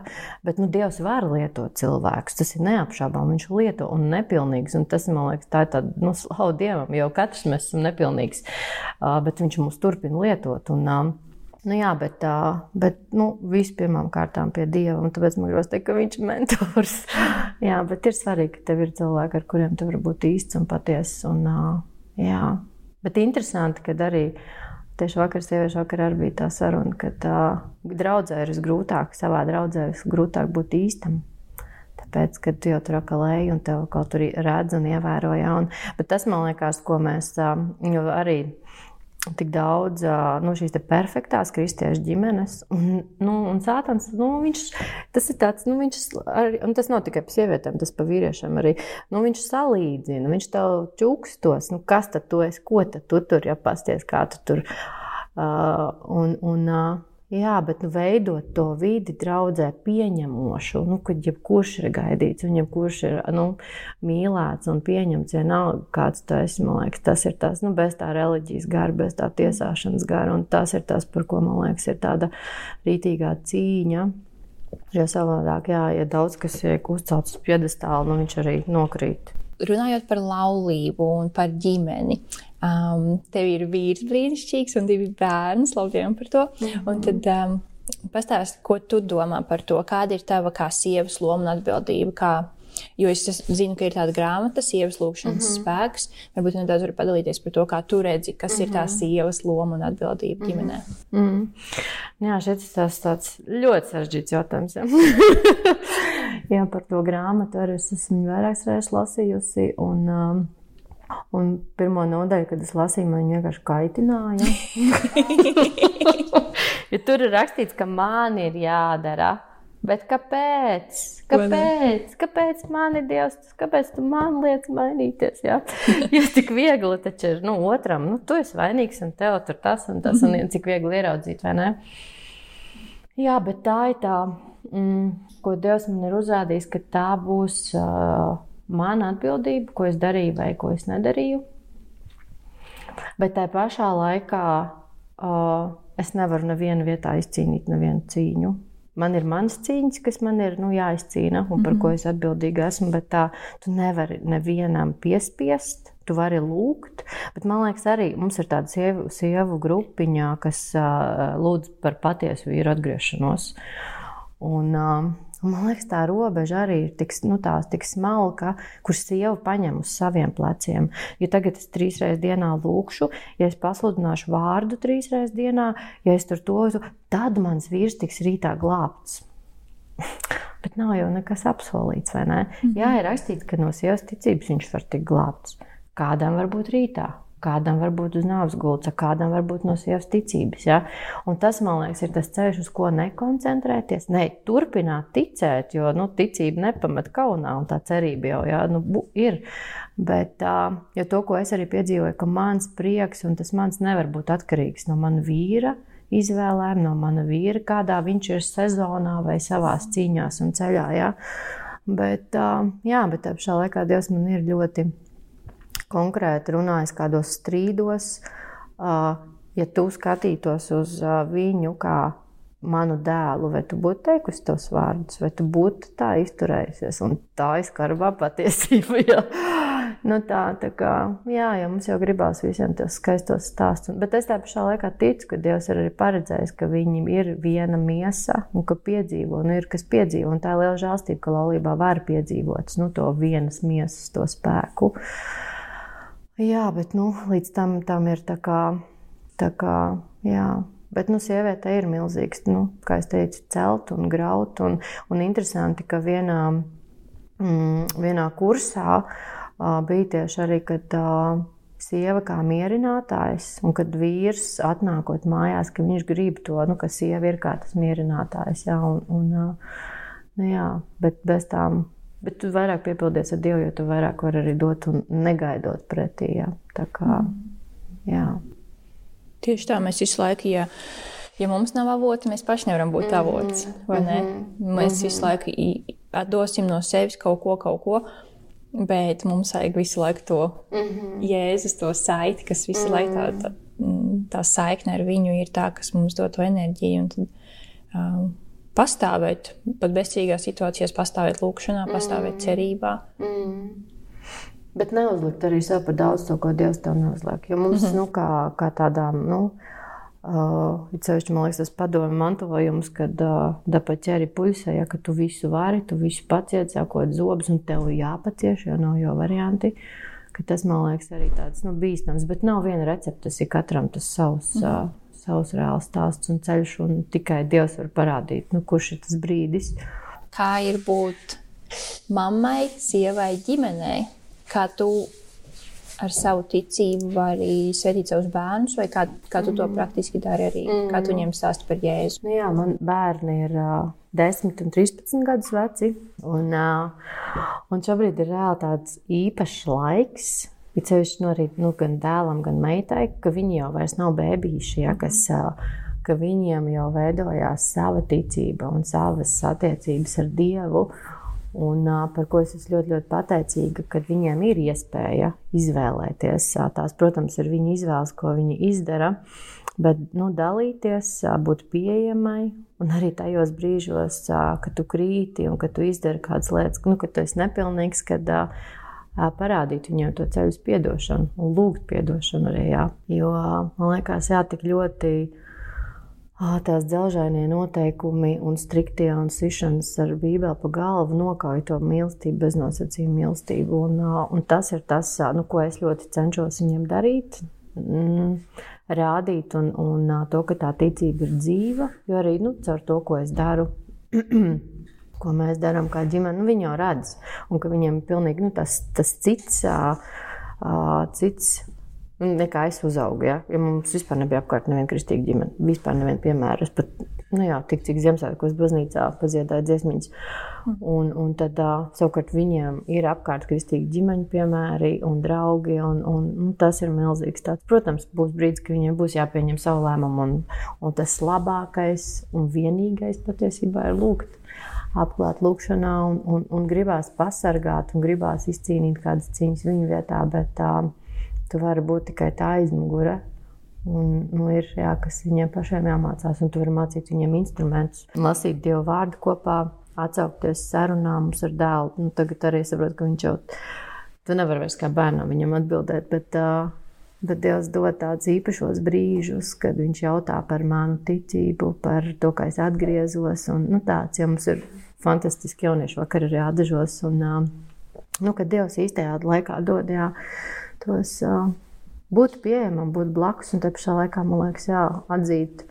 Bet nu, Dievs var lietot cilvēkus. Tas ir neapšaubām. Viņš lieto un nepilnīgs. Un tas man liekas, tā ir tāda nu, slavu Dievam, jo katrs mēs esam nepilnīgs. Bet Viņš mūs turpina lietot. Un, Nu, jā, bet, bet nu, vispirmām kārtām pie Dieva. Tāpēc man gribas teikt, ka viņš ir mentors. jā, bet ir svarīgi, ka tev ir cilvēki, ar kuriem tu vari būt īsts un patiess. Un, jā, Bet interesanti, ka arī tieši vakar, sieviešu vakarā arī bija tā saruna, ka tā draudzē ir grūtāk, savā draudzē ir grūtāk būt īstam. Tāpēc, kad tu jau tur akalēji un tev kaut tur redz un ievēro jaunu. Bet tas, man liekas, ko mēs arī tik daudz nu, šīs perfektās kristiešu ģimenes. Un, nu, un Sātans, nu, viņš, tas ir tāds, nu, viņš arī, un tas nav tikai par sievietēm, tas par vīriešiem arī. Nu, viņš salīdzina, viņš tev čukstos, nu, kas tad tu esi, ko tad tu tur jāpasties, kā tu tur. Uh, un, un, uh, Jā, bet nu, veidot to vidi draudzē pieņemošu, nu, kad jebkurš ir gaidīts, un jebkurš ir nu, mīlēts un pieņemts, vienalga, kāds tu esi, man liekas, tas ir tas, nu, bez tā reliģijas gara, bez tā tiesāšanas gara, un tas ir tas, par ko, man liekas, ir tāda rītīgā cīņa. Jo savādāk, jā, ja daudz kas tiek uzcelts uz piedestāla, nu, viņš arī nokrīt. Runājot par laulību un par ģimeni, Um, tev ir vīrs brīnišķīgs un divi bērni, slaviem par to. Mm -hmm. Un tad um, pastāsti, ko tu domā par to, kāda ir tava kā sievas loma un atbildība. Kā, jo es zinu, ka ir tāda grāmata, sievas lūkšanas mm -hmm. spēks. Varbūt nedaudz var padalīties par to, kā tu redzi, kas mm -hmm. ir tā mhm. sievas loma un atbildība mhm. ģimenē. Mm -hmm. Jā, šis tas tāds ļoti sarežģīts jautājums. Jā. jā, par to grāmatu arī es esmu vairākas reizes lasījusi. Un, um, Un pirmo nodaļu, kad es lasīju, man vienkārši kaitināja. ja tur ir rakstīts, ka man ir jādara. Bet kāpēc? Kāpēc? Kāpēc man ir Dievs? Kāpēc tu man liekas mainīties? Ja, ja tik viegli taču ir nu, otram, nu, tu esi vainīgs un tev tur tas un tas, un cik viegli ieraudzīt, vai ne? Jā, bet tā ir tā, mm, ko Dievs man ir uzrādījis, ka tā būs. Uh, mana atbildība, ko es darīju vai ko es nedarīju. Bet tajā pašā laikā uh, es nevaru nevienu vietā izcīnīt nevienu cīņu. Man ir mans cīņas, kas man ir nu, jāizcīna un par mm -hmm. ko es atbildīga esmu. Bet tā tu nevari nevienam piespiest. Tu vari lūgt, bet man liekas, arī mums ir tāda sievu, sievu grupiņā, kas uh, lūdz par patiesu vīru atgriešanos. Un, uh, man liekas, tā robeža arī ir tik, nu, tās, tik smalka, kur sieva paņem uz saviem pleciem. Jo tagad es trīs reizes dienā lūkšu, ja es pasludināšu vārdu trīs reizes dienā, ja es tur to, tad mans vīrs tiks rītā glābts. Bet nav jau nekas apsolīts, vai ne? Mm -hmm. Jā, ir rakstīts, ka no sievas ticības viņš var tikt glābts. Kādam var būt rītā, Kādam var būt uz nāves gulta, kādam var būt no sievas ticības. Ja? Un tas, man liekas, ir tas ceļš, uz ko nekoncentrēties. Ne, turpināt ticēt, jo nu, ticība nepamet kaunā, un tā cerība jau ja, nu, ir. Bet uh, to, ko es arī piedzīvoju, ka mans prieks un tas mans nevar būt atkarīgs no mana vīra izvēlēm, no mana vīra, kādā viņš ir sezonā vai savā cīņā un ceļā. Ja? Bet, jā, bet tā pašā laikā Dievs man ir ļoti konkrēti runājis kādos strīdos, ja tu skatītos uz viņu kā manu dēlu, vai tu būtu teikusi tos vārdus, vai tu būtu tā izturējusies. Un tā ir skarbā patiesība. Jā. Nu tā, tā kā, jā, ja mums jau gribās visiem tos skaistos stāstus. Bet es tā pašā laikā ticu, ka Dievs ir arī paredzējis, ka viņam ir viena miesa un ka piedzīvo, un ir kas piedzīvo. Un tā ir liela žēlstība, ka laulībā var piedzīvot nu, to vienas miesas, to spēku. Jā, bet nu, līdz tam, tam ir tā kā, tā kā jā. Bet nu, sieviete ir milzīgs, nu, kā jau teicu, celt un graut. Un, un interesanti, ka vienā, mm, vienā kursā uh, bija tieši arī, kad uh, sieva kā mierinātājs, un kad vīrs atnākot mājās, ka viņš grib to, nu, ka sieva ir kā tas mierinātājs. Jā, un, un, uh, nu, jā, bet bez tām Bet tu vairāk piepildies ar Dievu, jo tu vairāk vari arī dot un negaidot pretī. Jā. Tā kā, mm. jā. Tieši tā mēs visu laiku. Ja, ja mums nav avota, mēs paši nevaram būt mm -hmm. avots. Mm -hmm. Mēs mm -hmm. visu laiku atdosim no sevis kaut ko, kaut ko. Bet mums vajag visu laiku to mm -hmm. jēzus, to saiti, kas visu mm -hmm. laiku tā, tā, tā saikne ar viņu ir tā, kas mums dod to enerģiju. Un tad, um, pastāvēt, pat bezcīgās situācijās, pastāvēt lūkšanā, pastāvēt mm. cerībā. Mm. Bet neuzlikt arī sev par daudz to, ko Dievs tev neuzliek. Jo mums, mm -hmm. nu, kā, kā tādām, nu, uh, it sevišķi, man liekas, tas padomju mantojums, kad uh, dapat ķeri puisē, ja, ka tu visu vari, tu visu paciet, sākot zobus, un tev jāpacieš, jo nav jau varianti. tas man liekas arī tāds nu, bīstams. Bet nav viena recepte, tas ir katram tas savs. Mm -hmm. uh, savs reāls stāsts un ceļš, un tikai Dievs var parādīt, nu, kurš ir tas brīdis. Kā ir būt mammai, sievai, ģimenei? Kā tu ar savu ticību vari svētīt savus bērnus, vai kā, kā tu to mm. praktiski dari arī? Mm. Kā tu viņiem stāsti par Jēzu? Nu jā, man bērni ir uh, 10 un 13 gadus veci. Un, un šobrīd ir reāli tāds īpašs laiks. Ir sevišķi no arī nu, gan dēlam, gan meitai, ka viņi jau vairs nav bērnīši, ja, kas, ka viņiem jau veidojās sava ticība un savas attiecības ar Dievu. Un, par ko es esmu ļoti, ļoti pateicīga, ka viņiem ir iespēja izvēlēties. Tās, protams, ir viņa izvēles, ko viņi izdara. Bet nu, dalīties, būt pieejamai Un arī tajos brīžos, kad tu krīti un kad tu izdari kādas lietas, nu, kad tu esi nepilnīgs, kad parādīt viņiem to ceļu uz atdošanu un lūgt atdošanu arī. Jā. Jo man liekas, jā, tik ļoti tās dzelžainie noteikumi un striktie un sišanas ar bībeli pa galvu nokauj to mīlestību, beznosacījumu mīlestību. Un, un tas ir tas, nu, ko es ļoti cenšos viņiem darīt. Mm, rādīt un, un to, ka tā ticība ir dzīva. Jo arī nu, caur to, ko es daru, ko mēs darām kā ģimene, nu, viņi jau redz. Un ka viņiem ir pilnīgi nu, tas, tas cits, uh, cits nekā es uzaugu. Ja? ja mums vispār nebija apkārt neviena kristīga ģimene. Vispār neviena piemēra. Es pat nu jā, tik cik Ziemassvētkos baznīcā paziedāju dziesmiņas. Un, un tad uh, savukārt viņiem ir apkārt kristīgi ģimeņu piemēri un draugi. Un, un, un tas ir milzīgs tāds. Protams, būs brīdis, kad viņiem būs jāpieņem savu lēmumu. Un, un tas labākais un vienīgais patiesībā ir lūgt. Apklāt lūkšanā, un, un, un gribās pasargāt, un gribās izcīnīt kādas cīņas viņu vietā, bet uh, tu vari būt tikai tā aizmugure. Un, nu, ir jā, kas viņiem pašiem jāmācās, un tu vari mācīt viņiem instrumentus, lasīt Dievu vārdu kopā, atsaukties sarunā mums ar dēlu. Nu, tagad arī saprotu, ka viņš jau tu nevari vairs kā bērnam viņam atbildēt, bet, bet Dievs dod tādus īpašos brīžus, kad viņš jautā par manu ticību, par to, kā es atgriezos. Un, nu, tāds, ja mums ir fantastiski jauniešu vakar arī atdažos, un nu, kad Dievs īstajā laikā dod, jā, tos uh, būt pieejamam, būt blakus. Un te pašā laikā man liekas, jā, atzīt,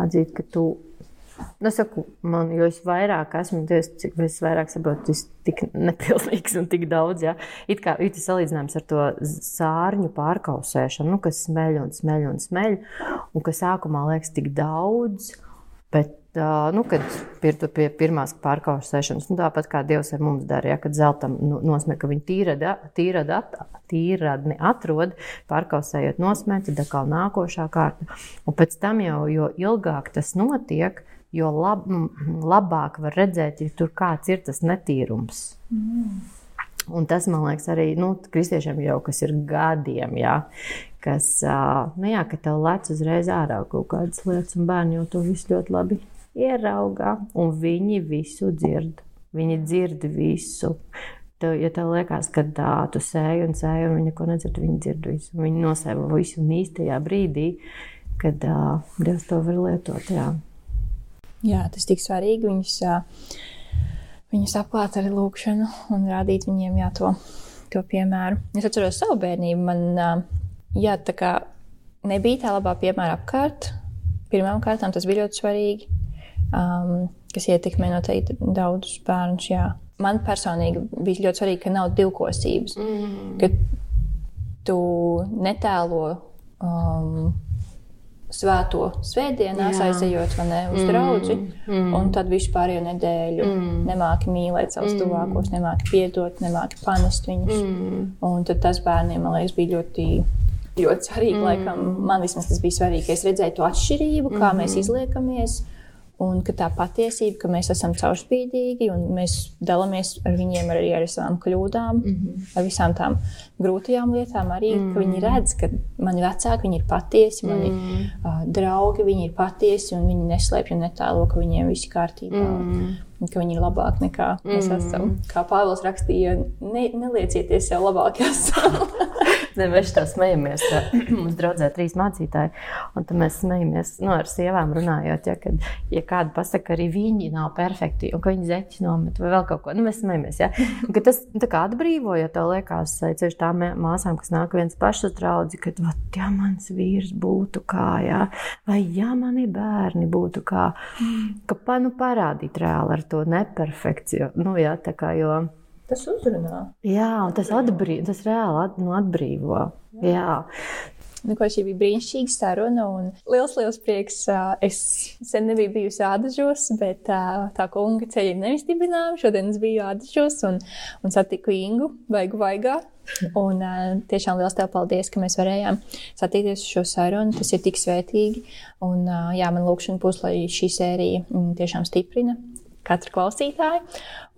atzīt ka tu. Nu, es saku, man, jo es vairāk esmu, es, cik es vairāk saprotu, tas tik nepilnīgs un tik daudz. Ja? It kā ir tas salīdzinājums ar to sārņu pārkausēšanu, nu, kas smeļ un smeļ un smeļ, un kas sākumā liekas tik daudz, bet nu, kad ir pie pirmās pārkaušas sēšanas, nu, tāpat kā Dievs ar mums dara, ja, kad zeltam nu, nosmē, ka viņi tīrada, tīrada, tīradni atrod, pārkausējot nosmē, tad atkal nākošā kārta. Un pēc tam jau, jo ilgāk tas notiek, jo lab, labāk var redzēt, ja tur kāds ir tas netīrums. Mm. Un tas, man liekas, arī nu, kristiešiem jau kas ir gadiem, jā, kas, nu, jā, ka tev lec uzreiz ārā kaut kādas lietas, un bērni jau to visu ļoti labi ierauga, un viņi visu dzird. Viņi dzird visu. Tev, ja tev liekas, ka tā, tu sēji un sēji, un viņi neko nedzird, viņi dzird visu. Viņi nosēva visu un īstajā brīdī, kad uh, Dievs to var lietot. Jā, jā tas tik svarīgi. Viņus, uh, viņus apklāt ar lūkšanu un rādīt viņiem jā, to, to piemēru. Es atceros savu bērnību. Man uh, jā, tā kā nebija tā labā piemēra apkārt. Pirmkārt, tas bija ļoti svarīgi um, kas ietekmē noteikti daudzus bērnus. Jā. Man personīgi bija ļoti svarīgi, ka nav divkosības. Mm. Ka tu netēlo um, svēto svētdienās, aizejot ne, uz mm. draugu, mm. un tad vispārējo nedēļu mm. nemāki mīlēt savus mm. tuvākos, nemāki piedot, nemāki panest viņus. Mm. Un tas bērniem, man liekas, bija ļoti. Ļoti svarīgi, mm. laikam, man vismaz tas bija svarīgi, ka es redzēju to atšķirību, kā mm. mēs izliekamies, Un ka tā patiesība, ka mēs esam caurspīdīgi un mēs dalāmies ar viņiem arī ar savām kļūdām, mm -hmm. ar visām tām grūtajām lietām, arī mm -hmm. viņi redz, ka mani vecāki viņi ir patiesi, mani mm -hmm. uh, draugi viņi ir patiesi un viņi neslēpj un netēlo, ka viņiem viss kārtībā. Mm -hmm. Ka viņi ir labāki nekā mēs mm. esam. Kā Pāvils rakstīja, ne, neliecieties sev labākās. ne, mēs tā smejamies. Mums draudzē trīs mācītāji, un tad mēs smejamies nu, ar sievām runājot, ja, kad ja kāda pasaka, ka arī viņi nav perfekti, un ka viņi zeķi nomet vai vēl kaut ko. Nu, mēs smejamies, ja. Un, tas tā kā atbrīvo, ja tev liekas, ceļš tām māsām, kas nāk viens pašs uz draudzi, ka, vat, ja mans vīrs būtu kā, ja, vai ja mani bērni būtu kā, ka pa, nu, parādīt reāli ar to neperfekciju. Nu, jā, tā kā, jo, Tas uzrunā. Jā, un tas, atbrīv, tas reāli at, nu, atbrīvo. Jā. Jā. Nu, ko šī bija brīnišķīga saruna. Liels, liels prieks. Es sen nebiju bijusi Ādažos, bet tā kunga ceļiem nevis dibinājām. Šodien es biju Ādažos un, un satiku Ingu Vaigu Vaigā. Un tiešām liels tev paldies, ka mēs varējām satikties uz šo sarunu. Tas ir tik svētīgi. Un jā, man lūkšana būs, lai šī sērija mm, tiešām stiprina katru klausītāju.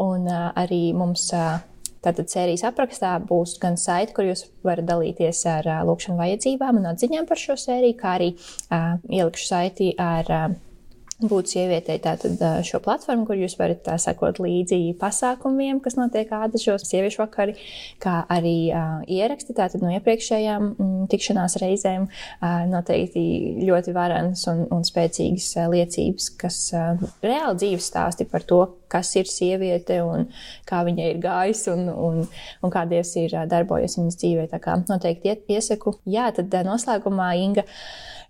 Un arī mums Tātad sērijas aprakstā būs gan saite, kur jūs varat dalīties ar uh, lūkšanu vajadzībām un atziņām par šo sēriju, kā arī uh, ielikšu saiti ar uh, būt sievietei tātad šo platformu, kur jūs varat tā, sekot līdzi pasākumiem, kas notiek ādažos, sieviešu vakari, kā arī uh, ieraksti tātad no iepriekšējām mm, tikšanās reizēm. Uh, noteikti ļoti varenas un, un spēcīgas uh, liecības, kas uh, reāli dzīves stāsti par to, kas ir sieviete un kā viņai ir gājis un, un, un kā Dievs ir darbojies viņas dzīvē. Tā kā noteikti iesaku. Jā, tad noslēgumā Inga,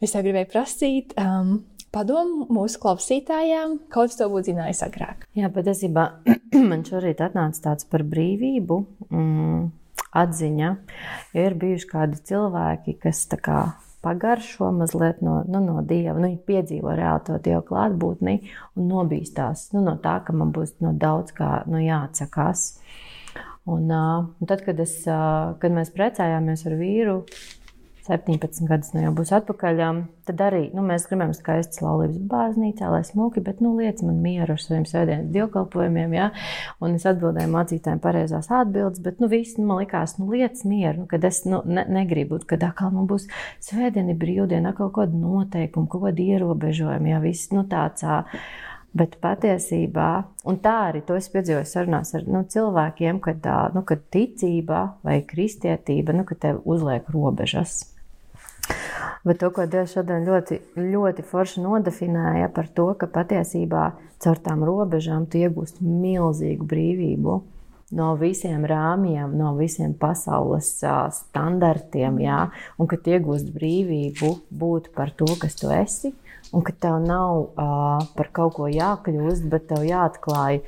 es tev gribēju prasīt. Um, padomu mūsu klausītājām, kaut kas to būtu zinājis agrāk? Jā, patiesībā man šorīt atnāca tāds par brīvību. Mm, atziņa. Ir bijuši kādi cilvēki, kas kā, pagaršo mazliet no, nu, no dieva, nu, viņi piedzīvo reāli to dievu klātbūtni un nobīstās nu, no tā, ka man būs no daudz kā nu, jāatsakās. Un, uh, tad, kad, es, uh, kad mēs precējāmies ar vīru, 17 gadus nu jau būs atpakaļ. Tad arī nu, mēs gribam skaistas laulības baznīcā, lai smuki, bet nu, liec man mieru ar saviem svētdienas dievkalpojumiem. Ja? Un es atbildēju mācītājiem pareizās atbildes, bet nu, viss nu, man likās, nu, liec mieru, nu, kad es nu, ne, negribu, kad atkal man būs svētdiena, brīvdiena, kaut kāda noteikuma, kaut kāda ierobežojuma, ja viss nu, tāds. Bet patiesībā, un tā arī to es piedzīvoju sarunās ar nu, cilvēkiem, kad, nu, kad ticība vai kristietība, nu, kad tev uzliek robežas. Bet to, ko Dievs šodien ļoti, ļoti forši nodefinēja par to, ka patiesībā caur tām robežām tu iegūsti milzīgu brīvību no visiem rāmjiem, no visiem pasaules standartiem, jā, un ka iegūst brīvību būt par to, kas tu esi, un ka tev nav uh, par kaut ko jākļūst, bet tev jāatklāj,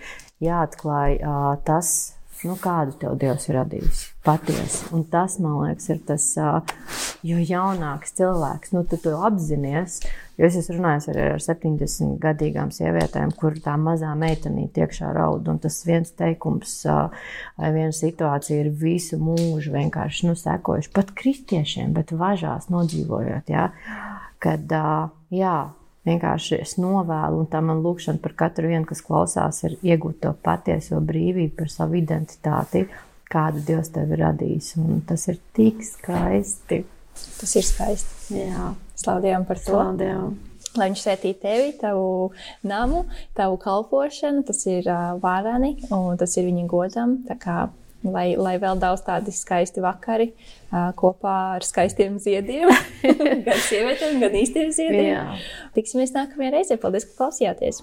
jāatklāj uh, tas, nu, kādu tev Dievs ir radījis. Patiesi. Un tas, man liekas, ir tas, jo jaunāks cilvēks, nu, tu to apzinājies. Jo es esmu runājis arī ar 70 gadīgām sievietēm, kur tā mazā meitenīte iekšā raud. Un tas viens teikums vai viena situācija ir visu mūžu vienkārši nu, sekojuši pat kristiešiem, bet važās nodzīvojot. Ja? Kad, jā, vienkārši es novēlu, un tā man lūkšana par katru vienu, kas klausās, ir iegūt to patieso brīvību par savu identitāti, kādu Dievs tev ir radījis. Un tas ir tik skaisti. Tas ir skaisti. Jā. Slaudējām par to. Slaudējām. Lai viņš sētītu tevi, tavu namu, tavu kalpošanu, tas ir uh, vārani un tas ir viņa godam. Lai, lai vēl daudz tādi skaisti vakari uh, kopā ar skaistiem ziediem, gan sievietēm, gan īstiem ziediem. Jā. Tiksimies nākamajā reizē. Paldies, ka klausījāties!